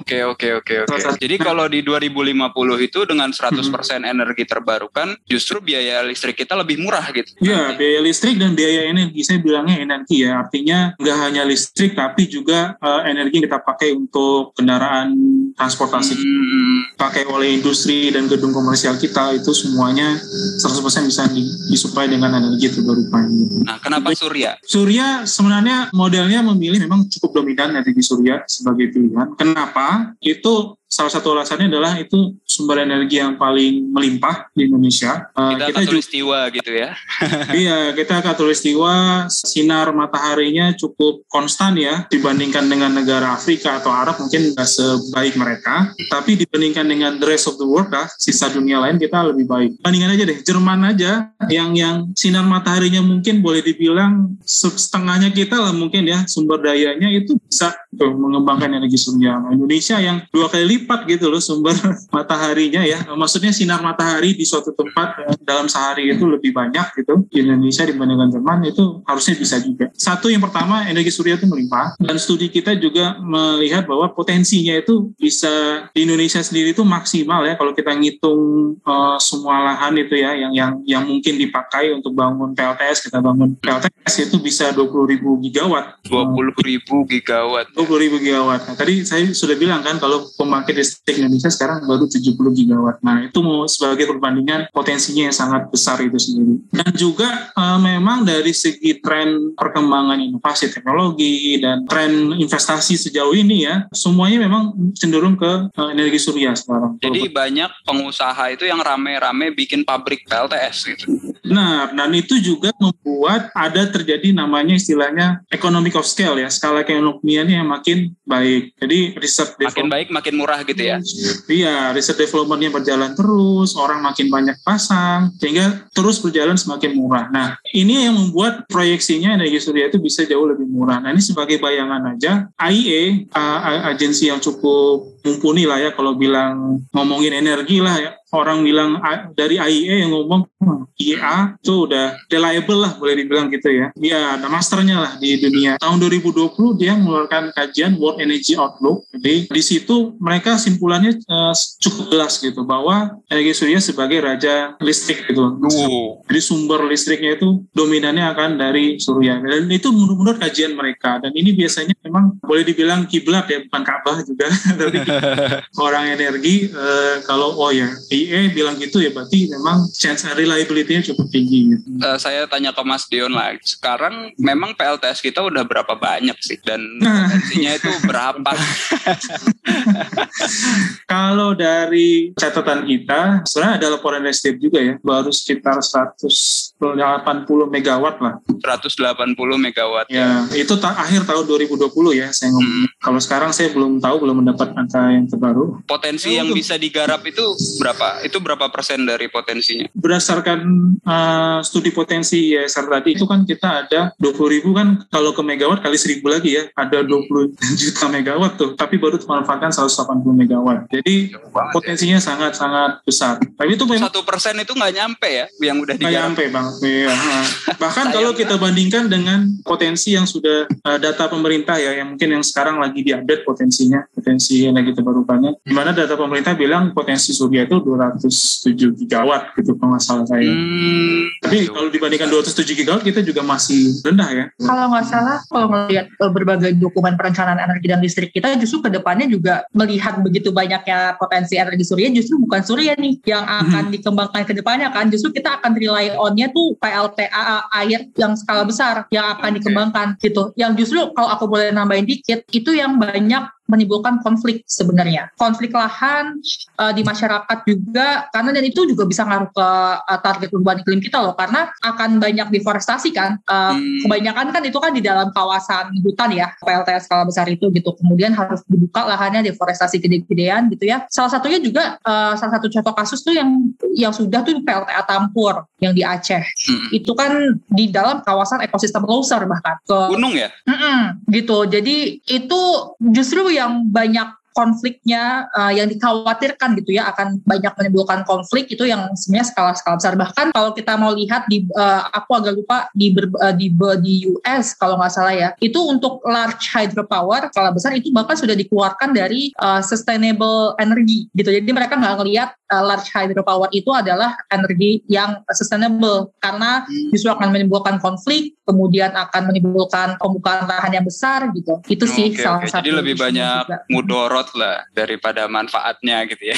Oke oke oke oke. Jadi kalau di 2050 itu dengan 100% hmm. energi terbarukan justru biaya listrik kita lebih murah gitu. Iya biaya listrik dan biaya energi saya bilangnya energi ya artinya nggak hanya listrik tapi juga uh, energi yang kita pakai untuk kendaraan transportasi hmm. pakai oleh industri dan gedung komersial kita itu semuanya 100% bisa disuplai dengan energi terbarukan. Gitu. Nah kenapa surya? Surya sebenarnya model modelnya memilih memang cukup dominan energi surya sebagai pilihan. Kenapa? Itu salah satu alasannya adalah itu sumber energi yang paling melimpah di Indonesia. Uh, kita, kita katulistiwa gitu ya. *laughs* iya, kita katulistiwa sinar mataharinya cukup konstan ya dibandingkan dengan negara Afrika atau Arab mungkin nggak sebaik mereka, tapi dibandingkan dengan the rest of the world lah, sisa dunia lain kita lebih baik. Bandingkan aja deh, Jerman aja yang yang sinar mataharinya mungkin boleh dibilang setengahnya kita lah mungkin ya sumber dayanya itu bisa tuh, mengembangkan energi surya. Indonesia yang dua kali lipat gitu loh sumber *laughs* mataharinya ya. Maksudnya sinar matahari di suatu tempat ya, dalam sehari itu lebih banyak gitu. Di Indonesia dibandingkan Jerman itu harusnya bisa juga. Satu yang pertama energi surya itu melimpah dan studi kita juga melihat bahwa potensinya itu bisa di Indonesia sendiri itu maksimal ya kalau kita ngitung uh, semua lahan itu ya yang yang yang mungkin dipakai untuk bangun PLTS kita bangun PLTS itu bisa 20 ribu gigawatt. 20 ribu gigawatt. 20 ribu gigawatt. Nah, tadi saya sudah bilang kan kalau pembangkit listrik Indonesia sekarang baru 70 gigawatt. Nah itu mau sebagai perbandingan potensinya yang sangat besar itu sendiri. Dan juga uh, memang dari segi tren perkembangan inovasi teknologi dan tren investasi sejauh ini ya semuanya memang cenderung ke uh, energi surya sekarang. Jadi banyak pengusaha itu yang rame-rame bikin pabrik PLTS gitu. Nah, dan itu juga membuat ada terjadi namanya istilahnya economic of scale ya, skala keekonomiannya yang makin baik. Jadi riset makin baik makin murah gitu ya. Iya, riset developmentnya berjalan terus, orang makin banyak pasang, sehingga terus berjalan semakin murah. Nah, ini yang membuat proyeksinya energi surya itu bisa jauh lebih murah. Nah, ini sebagai bayangan aja, IEA, agensi yang cukup mumpuni lah ya kalau bilang ngomongin energi lah ya, orang bilang dari IEA yang ngomong IEA itu udah reliable lah boleh dibilang gitu ya. Dia ada masternya lah di dunia. Tahun 2020 dia mengeluarkan kajian World Energy Outlook. Jadi di situ mereka simpulannya uh, cukup jelas gitu bahwa energi surya sebagai raja listrik gitu. Oh. Jadi sumber listriknya itu dominannya akan dari surya. Dan itu menurut-menurut kajian mereka. Dan ini biasanya memang boleh dibilang kiblat ya, bukan Ka'bah juga. *laughs* *laughs* orang energi uh, kalau oh ya IE bilang gitu ya berarti memang chance reliability-nya cukup tinggi. Gitu. Uh, saya tanya ke Mas Dion lah, sekarang memang PLTS kita udah berapa banyak sih dan potensinya itu berapa? *laughs* Kalau dari catatan kita, sebenarnya ada laporan SDM juga ya, baru sekitar 180 megawatt lah. 180 megawatt. Ya, itu ta akhir tahun 2020 ya saya ngomong. Hmm. Kalau sekarang saya belum tahu, belum mendapat angka yang terbaru. Potensi ya, yang bisa digarap itu berapa? Itu berapa persen dari potensinya? Berdasarkan uh, studi potensi ISR tadi itu kan kita ada 20 ribu kan kalau ke megawatt kali seribu lagi ya ada 20 juta megawatt tuh tapi baru dimanfaatkan 180 megawatt jadi potensinya sangat-sangat besar tapi itu memang satu persen itu nggak nyampe ya yang udah digarap nggak nyampe bang iya. *laughs* bahkan kalau kita bandingkan dengan potensi yang sudah uh, data pemerintah ya yang mungkin yang sekarang lagi diupdate potensinya potensi energi terbarukannya di mana data pemerintah bilang potensi surya itu 207 gigawatt gitu kalau nggak salah saya. Hmm, Tapi betul. kalau dibandingkan 207 gigawatt kita juga masih rendah ya. Kalau nggak salah kalau melihat eh, berbagai dokumen perencanaan energi dan listrik kita justru ke depannya juga melihat begitu banyaknya potensi energi surya justru bukan surya nih yang akan hmm. dikembangkan ke depannya kan justru kita akan rely on-nya tuh PLTA air yang skala besar yang akan okay. dikembangkan gitu. Yang justru kalau aku boleh nambahin dikit itu yang banyak menimbulkan konflik sebenarnya. Konflik lahan uh, di masyarakat juga karena dan itu juga bisa ngaruh ke uh, target perubahan iklim kita loh karena akan banyak deforestasi kan. Uh, hmm. Kebanyakan kan itu kan di dalam kawasan hutan ya PLTS skala besar itu gitu. Kemudian harus dibuka lahannya deforestasi gede-gedean gitu ya. Salah satunya juga uh, salah satu contoh kasus tuh yang yang sudah tuh PLTA Tampur yang di Aceh. Hmm. Itu kan di dalam kawasan ekosistem loser bahkan ke gunung ya. Mm -mm, gitu. Jadi itu justru yang banyak konfliknya uh, yang dikhawatirkan gitu ya akan banyak menimbulkan konflik itu yang sebenarnya skala-skala besar. Bahkan kalau kita mau lihat di uh, aku agak lupa di ber, uh, di di US kalau nggak salah ya. Itu untuk large hydropower skala besar itu bahkan sudah dikeluarkan dari uh, sustainable energy gitu. Jadi mereka nggak ngelihat uh, large hydropower itu adalah energi yang sustainable. Karena justru akan menimbulkan konflik kemudian akan menimbulkan pembukaan lahan yang besar gitu. Itu sih okay, salah okay. satu jadi lebih banyak mudorot mudarat lah daripada manfaatnya gitu ya.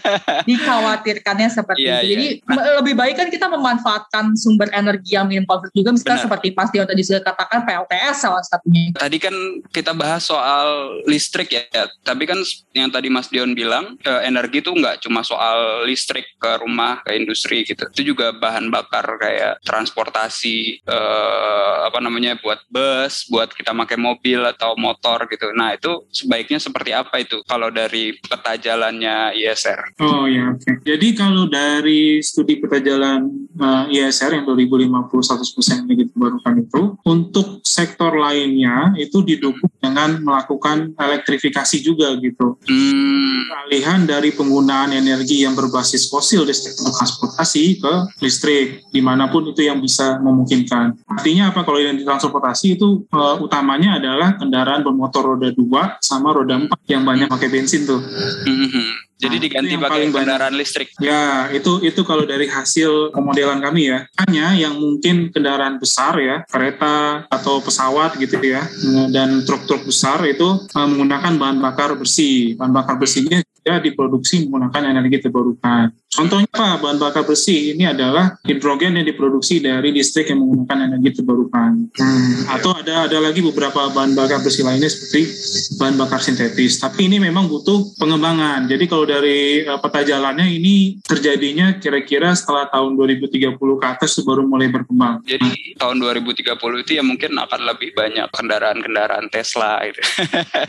*laughs* Dikhawatirkannya seperti yeah, itu. Jadi yeah. lebih baik kan kita memanfaatkan sumber energi yang minim konflik juga misalnya Benar. seperti Mas Dion tadi sudah katakan PLTS salah satunya. Tadi kan kita bahas soal listrik ya, tapi kan yang tadi Mas Dion bilang eh, energi itu nggak cuma soal listrik ke rumah ke industri gitu. Itu juga bahan bakar kayak transportasi eh, apa namanya buat bus, buat kita pakai mobil atau motor gitu. Nah, itu sebaiknya seperti apa itu kalau dari peta jalannya ISR? Oh ya, oke. Okay. Jadi kalau dari studi peta jalan uh, eh, ISR yang 2050 100% energi terbarukan itu, untuk sektor lainnya itu didukung dengan melakukan elektrifikasi juga gitu. Hmm. Alihan dari penggunaan energi yang berbasis fosil di sektor transportasi ke listrik, di mana pun itu yang bisa memungkinkan. Artinya apa kalau yang di transportasi itu uh, utamanya adalah kendaraan bermotor roda dua sama roda empat yang banyak pakai bensin tuh. Mm-hmm. Jadi nah, diganti pakai kendaraan listrik. Ya, itu itu kalau dari hasil pemodelan kami ya. Hanya yang mungkin kendaraan besar ya, kereta atau pesawat gitu ya, dan truk-truk besar itu uh, menggunakan bahan bakar bersih. Bahan bakar bersihnya ya diproduksi menggunakan energi terbarukan. Contohnya apa? Bahan bakar bersih ini adalah hidrogen yang diproduksi dari listrik yang menggunakan energi terbarukan. Hmm. Atau ada ada lagi beberapa bahan bakar bersih lainnya seperti bahan bakar sintetis. Tapi ini memang butuh pengembangan. Jadi kalau dari uh, peta jalannya ini terjadinya kira-kira setelah tahun 2030 ke atas baru mulai berkembang. Jadi tahun 2030 itu ya mungkin akan lebih banyak kendaraan-kendaraan Tesla itu.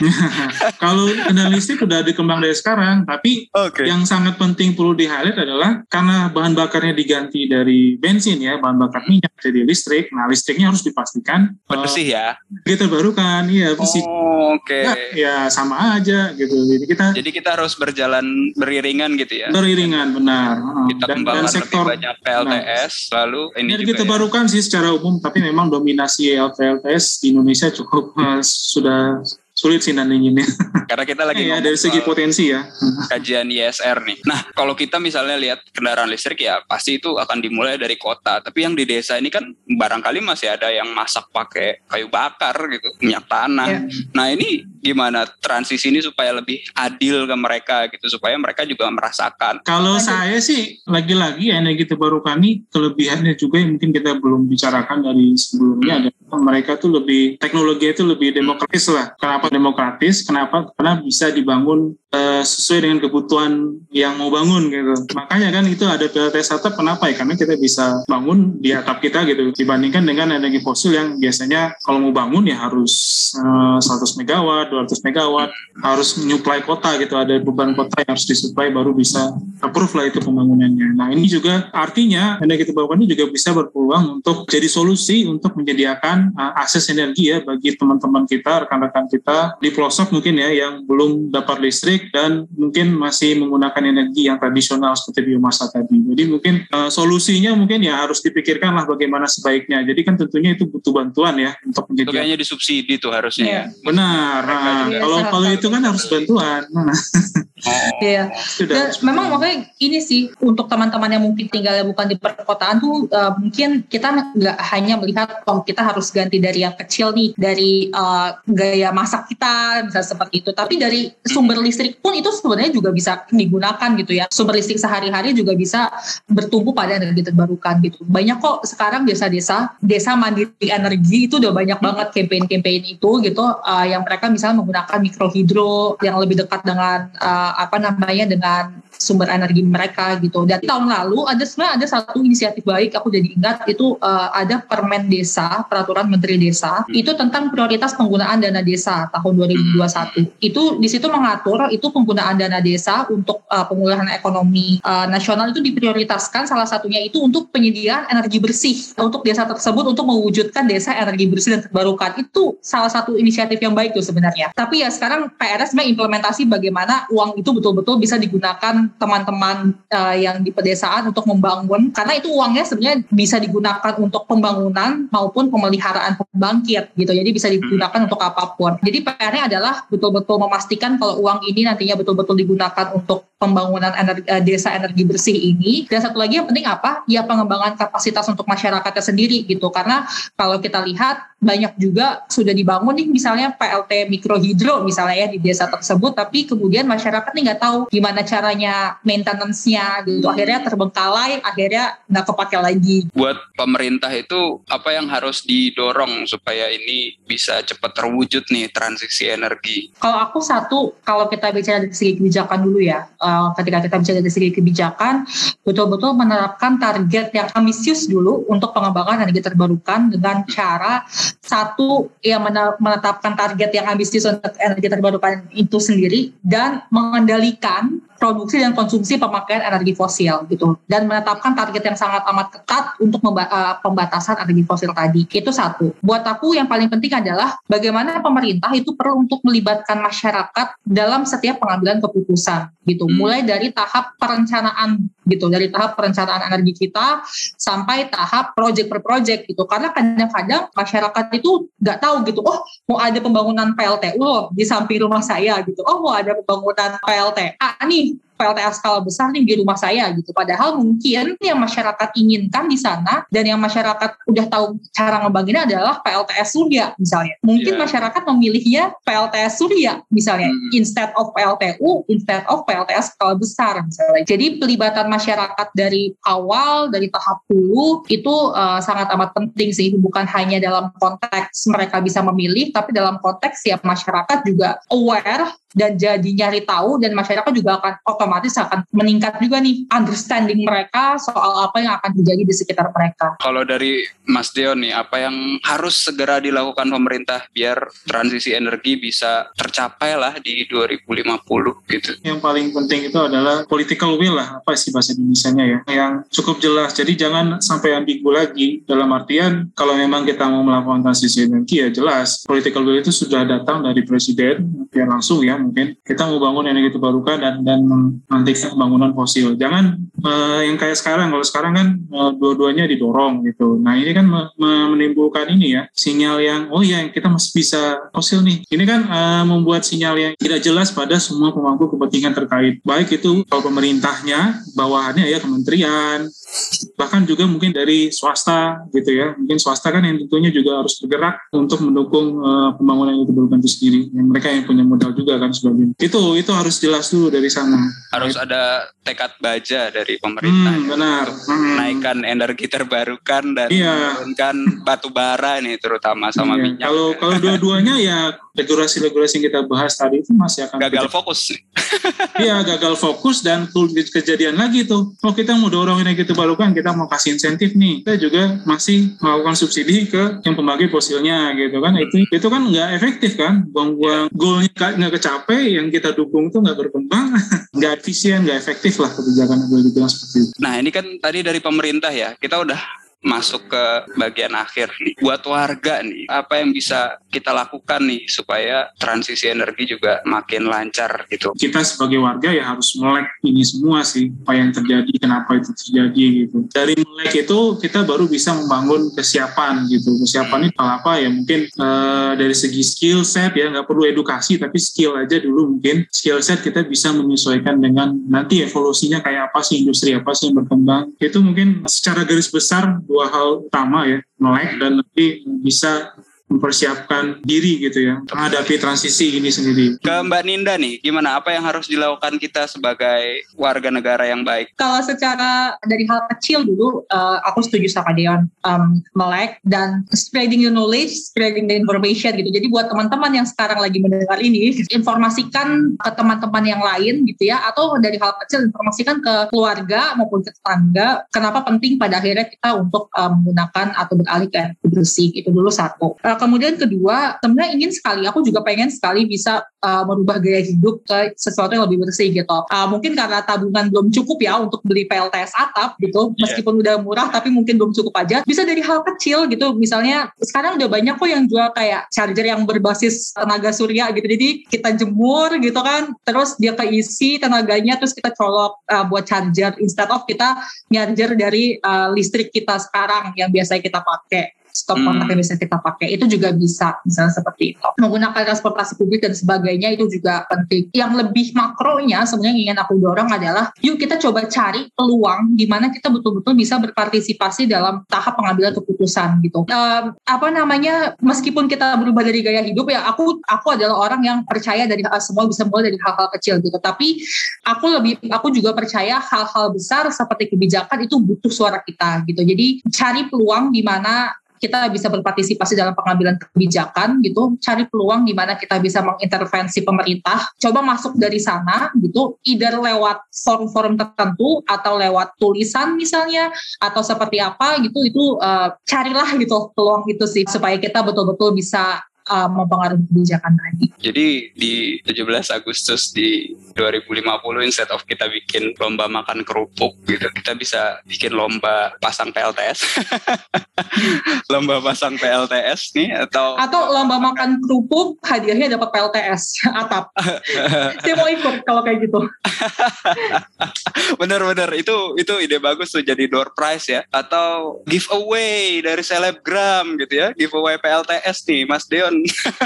*laughs* kalau kendaraan listrik sudah dikembang dari sekarang sekarang. Tapi okay. yang sangat penting perlu di highlight adalah karena bahan bakarnya diganti dari bensin ya, bahan bakar minyak jadi listrik. Nah listriknya harus dipastikan bersih uh, ya. Kita terbarukan, iya bersih. Oh, Oke. Okay. Ya, ya sama aja gitu. Jadi kita. Jadi kita harus berjalan beriringan gitu ya. Beriringan benar. Kita dan, dan sektor lebih banyak PLTS, nah, lalu ini jadi kita ya. barukan sih secara umum, tapi memang dominasi LPLTS di Indonesia cukup uh, sudah sulit sih nandinginnya. Karena kita lagi ya, dari segi potensi ya. Kajian ISR nih. Nah, kalau kita misalnya lihat kendaraan listrik ya pasti itu akan dimulai dari kota. Tapi yang di desa ini kan barangkali masih ada yang masak pakai kayu bakar gitu, minyak tanah. Ya. Nah, ini gimana transisi ini supaya lebih adil ke mereka gitu supaya mereka juga merasakan. Kalau saya sih lagi-lagi energi terbarukan ini kelebihannya juga yang mungkin kita belum bicarakan dari sebelumnya hmm. adalah mereka tuh lebih teknologi itu lebih demokratis lah. Kenapa kenapa demokratis? Kenapa? Karena bisa dibangun uh, sesuai dengan kebutuhan yang mau bangun gitu. Makanya kan itu ada PLTS atap kenapa ya? Karena kita bisa bangun di atap kita gitu dibandingkan dengan energi fosil yang biasanya kalau mau bangun ya harus uh, 100 megawatt, 200 megawatt, harus menyuplai kota gitu. Ada beban kota yang harus disuplai baru bisa approve lah itu pembangunannya. Nah ini juga artinya energi terbarukan ini juga bisa berpeluang untuk jadi solusi untuk menyediakan uh, akses energi ya bagi teman-teman kita, rekan-rekan kita di pelosok mungkin ya yang belum dapat listrik dan mungkin masih menggunakan energi yang tradisional seperti biomasa tadi. Jadi mungkin uh, solusinya mungkin ya harus dipikirkan lah bagaimana sebaiknya. Jadi kan tentunya itu butuh bantuan ya untuk menjadi. Kayaknya disubsidi tuh harusnya. Ya. Benar. Nah, kalau kalau itu kan harus bantuan. Nah. Oh. Iya. Dan memang pokoknya ini sih untuk teman-teman yang mungkin tinggalnya bukan di perkotaan tuh uh, mungkin kita nggak hanya melihat oh kita harus ganti dari yang kecil nih dari uh, gaya masak kita bisa seperti itu. Tapi dari sumber listrik pun itu sebenarnya juga bisa digunakan gitu ya. Sumber listrik sehari-hari juga bisa bertumbuh pada energi terbarukan gitu. Banyak kok sekarang desa-desa desa mandiri energi itu udah banyak banget campaign-campaign itu gitu uh, yang mereka misalnya menggunakan mikrohidro yang lebih dekat dengan uh, apa namanya dengan sumber energi mereka gitu. Dan tahun lalu ada sebenarnya ada satu inisiatif baik aku jadi ingat itu uh, ada Permen Desa, Peraturan Menteri Desa hmm. itu tentang prioritas penggunaan dana desa tahun 2021. Hmm. Itu di situ mengatur itu penggunaan dana desa untuk uh, pemulihan ekonomi uh, nasional itu diprioritaskan salah satunya itu untuk penyediaan energi bersih untuk desa tersebut untuk mewujudkan desa energi bersih dan terbarukan. Itu salah satu inisiatif yang baik tuh sebenarnya. Tapi ya sekarang PRS sebenarnya implementasi bagaimana uang itu betul-betul bisa digunakan teman-teman uh, yang di pedesaan untuk membangun. Karena itu uangnya sebenarnya bisa digunakan untuk pembangunan maupun pemeliharaan pembangkit gitu. Jadi bisa digunakan untuk apa pun. Jadi PR-nya adalah betul-betul memastikan kalau uang ini nantinya betul-betul digunakan untuk pembangunan energi, uh, desa energi bersih ini. Dan satu lagi yang penting apa? Ya pengembangan kapasitas untuk masyarakatnya sendiri gitu. Karena kalau kita lihat banyak juga sudah dibangun nih misalnya PLT mikrohidro misalnya ya di desa tersebut. Tapi kemudian masyarakat nih nggak tahu gimana caranya maintenance-nya gitu. Akhirnya terbengkalai akhirnya nggak kepake lagi. Buat pemerintah itu apa yang harus didorong supaya ini bisa cepat terwujud nih transisi energi? Kalau aku satu kalau kita bicara dari segi kebijakan dulu ya uh, ketika kita bicara dari segi kebijakan betul-betul menerapkan target yang ambisius dulu untuk pengembangan energi terbarukan dengan cara satu yang menetapkan target yang ambisius untuk energi terbarukan itu sendiri dan mengendalikan produksi dan konsumsi pemakaian energi fosil gitu. Dan menetapkan target yang sangat amat ketat untuk uh, pembatasan energi fosil tadi. Itu satu. Buat aku yang paling penting adalah bagaimana pemerintah itu perlu untuk melibatkan masyarakat dalam setiap pengambilan keputusan gitu. Hmm. mulai dari tahap perencanaan gitu. Dari tahap perencanaan energi kita sampai tahap project per project gitu. Karena kadang-kadang masyarakat itu nggak tahu gitu oh mau ada pembangunan PLTU loh di samping rumah saya gitu. Oh mau ada pembangunan PLTA nih PLTA skala besar nih di rumah saya gitu. Padahal mungkin yang masyarakat inginkan di sana dan yang masyarakat udah tahu cara ngebanginnya adalah PLTS Surya misalnya. Mungkin yeah. masyarakat memilihnya PLTS Surya misalnya hmm. instead of PLTU, instead of PLTS skala besar misalnya. Jadi pelibatan masyarakat dari awal dari tahap hulu itu uh, sangat amat penting sih bukan hanya dalam konteks mereka bisa memilih tapi dalam konteks ya masyarakat juga aware dan jadi nyari tahu dan masyarakat juga akan otomatis akan meningkat juga nih understanding mereka soal apa yang akan terjadi di sekitar mereka. Kalau dari Mas Deo nih, apa yang harus segera dilakukan pemerintah biar transisi energi bisa tercapai lah di 2050 gitu? Yang paling penting itu adalah political will lah, apa sih bahasa Indonesia-nya ya, yang cukup jelas. Jadi jangan sampai ambigu lagi dalam artian kalau memang kita mau melakukan transisi energi ya jelas political will itu sudah datang dari presiden ya langsung ya mungkin kita mau bangun energi terbarukan dan dan menghentikan pembangunan fosil. Jangan uh, yang kayak sekarang. Kalau sekarang kan uh, dua-duanya didorong gitu. Nah ini kan me menimbulkan ini ya sinyal yang oh ya kita masih bisa fosil nih. Ini kan uh, membuat sinyal yang tidak jelas pada semua pemangku kepentingan terkait. Baik itu kalau pemerintahnya, bawahannya ya kementerian, bahkan juga mungkin dari swasta gitu ya. Mungkin swasta kan yang tentunya juga harus bergerak untuk mendukung uh, pembangunan itu terbarukan itu sendiri. Yang mereka yang punya modal juga kan sebagainya. Itu itu harus jelas dulu dari sana. Harus ada tekad baja dari pemerintah. Hmm, benar. Hmm. Naikkan energi terbarukan dan iya. menurunkan batu bara nih terutama sama iya. minyak. Kalau kalau dua-duanya ya regulasi-regulasi yang kita bahas tadi itu masih akan gagal fokus. Iya, gagal fokus dan kejadian lagi tuh. Kalau kita mau dorong energi terbarukan, kita mau kasih insentif nih. Kita juga masih melakukan subsidi ke yang pembangkit fosilnya gitu kan. Itu itu kan nggak efektif kan. Buang-buang yeah. goalnya nggak kecapai, yang kita dukung tuh nggak berkembang, *laughs* nggak efisien, nggak efektif lah kebijakan boleh dibilang seperti itu. Nah ini kan tadi dari pemerintah ya, kita udah masuk ke bagian akhir nih. Buat warga nih, apa yang bisa kita lakukan nih supaya transisi energi juga makin lancar gitu? Kita sebagai warga ya harus melek ini semua sih, apa yang terjadi, kenapa itu terjadi gitu. Dari melek itu kita baru bisa membangun kesiapan gitu. Kesiapan ini apa ya mungkin uh, dari segi skill set ya nggak perlu edukasi tapi skill aja dulu mungkin skill set kita bisa menyesuaikan dengan nanti evolusinya kayak apa sih industri apa sih yang berkembang. Itu mungkin secara garis besar dua hal utama ya melek dan nanti bisa mempersiapkan diri gitu ya menghadapi transisi ini sendiri. Ke Mbak Ninda nih, gimana apa yang harus dilakukan kita sebagai warga negara yang baik? Kalau secara dari hal kecil dulu, uh, aku setuju sama Deon um, melek dan spreading the knowledge, spreading the information gitu. Jadi buat teman-teman yang sekarang lagi mendengar ini, informasikan ke teman-teman yang lain gitu ya, atau dari hal kecil informasikan ke keluarga maupun ke tetangga. Kenapa penting pada akhirnya kita untuk um, menggunakan atau beralih ke bersih itu dulu satu. Uh, uh, kemudian kedua sebenarnya ingin sekali aku juga pengen sekali bisa uh, merubah gaya hidup ke sesuatu yang lebih bersih gitu uh, mungkin karena tabungan belum cukup ya untuk beli PLTS atap gitu iya. meskipun yeah. udah murah tapi mungkin belum cukup aja bisa dari hal kecil gitu misalnya sekarang udah banyak kok yang jual kayak charger yang berbasis tenaga surya gitu jadi kita jemur gitu kan terus dia keisi tenaganya terus kita colok uh, buat charger instead of kita charger dari uh, listrik kita sekarang yang biasa kita pakai stop kontak yang bisa kita pakai. Itu juga bisa misalnya seperti itu. Menggunakan transportasi publik dan sebagainya itu juga penting. Yang lebih makronya sebenarnya ingin aku dorong adalah yuk kita coba cari peluang di mana kita betul-betul bisa berpartisipasi dalam tahap pengambilan keputusan gitu. Uh, apa namanya meskipun kita berubah dari gaya hidup ya aku aku adalah orang yang percaya dari hal semua bisa mulai dari hal-hal kecil gitu. Tapi aku lebih aku juga percaya hal-hal besar seperti kebijakan itu butuh suara kita gitu. Jadi cari peluang di mana kita bisa berpartisipasi dalam pengambilan kebijakan gitu, cari peluang di mana kita bisa mengintervensi pemerintah, coba masuk dari sana gitu, either lewat forum-forum tertentu atau lewat tulisan misalnya atau seperti apa gitu itu uh, carilah gitu peluang itu sih supaya kita betul-betul bisa uh, mempengaruhi kebijakan tadi. Jadi di 17 Agustus di 2050 instead of kita bikin lomba makan kerupuk gitu, kita bisa bikin lomba pasang PLTS. *laughs* lomba pasang PLTS nih atau atau lomba makan kerupuk hadiahnya dapat PLTS atap. *laughs* Saya mau ikut kalau kayak gitu. Bener-bener itu itu ide bagus tuh jadi door prize ya atau giveaway dari selebgram gitu ya giveaway PLTS nih Mas Deon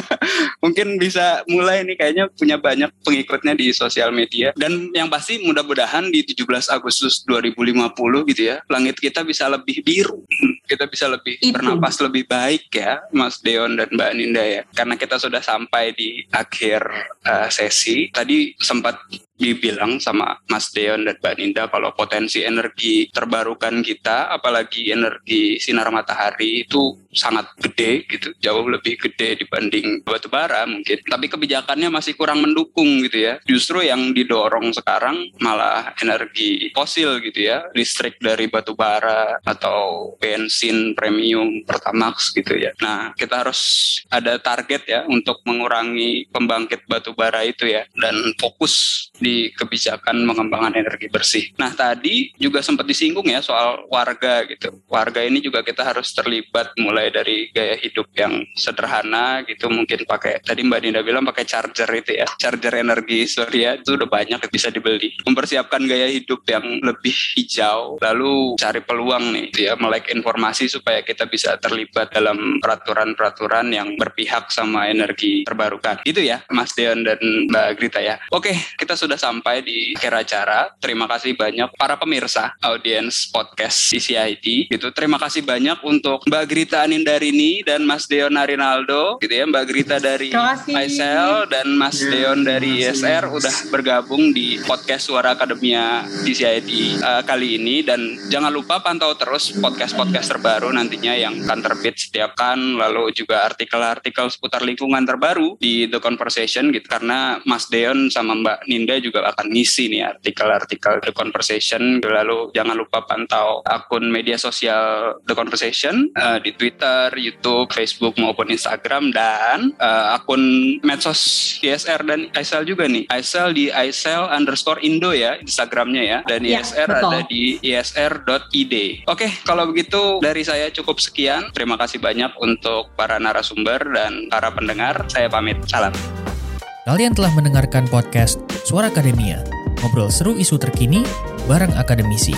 *laughs* mungkin bisa mulai nih kayaknya punya banyak pengikutnya di sosial media. Dan yang pasti mudah-mudahan di 17 Agustus 2050 gitu ya langit kita bisa lebih biru. Kita bisa lebih Itu. bernapas lebih baik ya Mas Deon dan Mbak Ninda ya. Karena kita sudah sampai di akhir uh, sesi. Tadi sempat dibilang sama Mas Deon dan Mbak Ninda kalau potensi energi terbarukan kita apalagi energi sinar matahari itu sangat gede gitu jauh lebih gede dibanding batu bara mungkin. Tapi kebijakannya masih kurang mendukung gitu ya. Justru yang didorong sekarang malah energi fosil gitu ya. Listrik dari batu bara atau bensin premium pertamax gitu ya. Nah kita harus ada target ya untuk mengurangi pembangkit batu bara itu ya. Dan fokus di kebijakan mengembangkan energi bersih. Nah tadi juga sempat disinggung ya soal warga gitu. Warga ini juga kita harus terlibat mulai dari gaya hidup yang sederhana gitu. Mungkin pakai tadi Mbak Dinda bilang pakai charger itu ya, charger energi surya itu udah banyak bisa dibeli. Mempersiapkan gaya hidup yang lebih hijau, lalu cari peluang nih gitu ya, melek informasi supaya kita bisa terlibat dalam peraturan-peraturan yang berpihak sama energi terbarukan. Itu ya Mas Deon dan Mbak Grita ya. Oke, kita sudah sampai di akhir acara. Terima kasih banyak para pemirsa audiens podcast CCID. Gitu. Terima kasih banyak untuk Mbak Grita Anindarini dan Mas Deon Arinaldo, gitu ya. Mbak Grita dari ISL dan Mas yeah, Deon dari ISR udah bergabung di podcast Suara Akademia CCID uh, kali ini dan jangan lupa pantau terus podcast-podcast terbaru nantinya yang akan terbit setiap kan lalu juga artikel-artikel seputar lingkungan terbaru di The Conversation gitu karena Mas Deon sama Mbak Ninda juga juga akan ngisi nih artikel-artikel The Conversation. Lalu jangan lupa pantau akun media sosial The Conversation uh, di Twitter Twitter, YouTube, Facebook maupun Instagram dan uh, akun medsos ISR dan ISL juga nih. ISL di ISL underscore Indo ya Instagramnya ya dan Ya, ISR betul. ada di isr.id. Oke, kalau begitu dari saya cukup sekian. Terima kasih banyak untuk para narasumber dan para pendengar. Saya pamit. Salam. Kalian telah mendengarkan podcast Suara Akademia, ngobrol seru isu terkini bareng akademisi.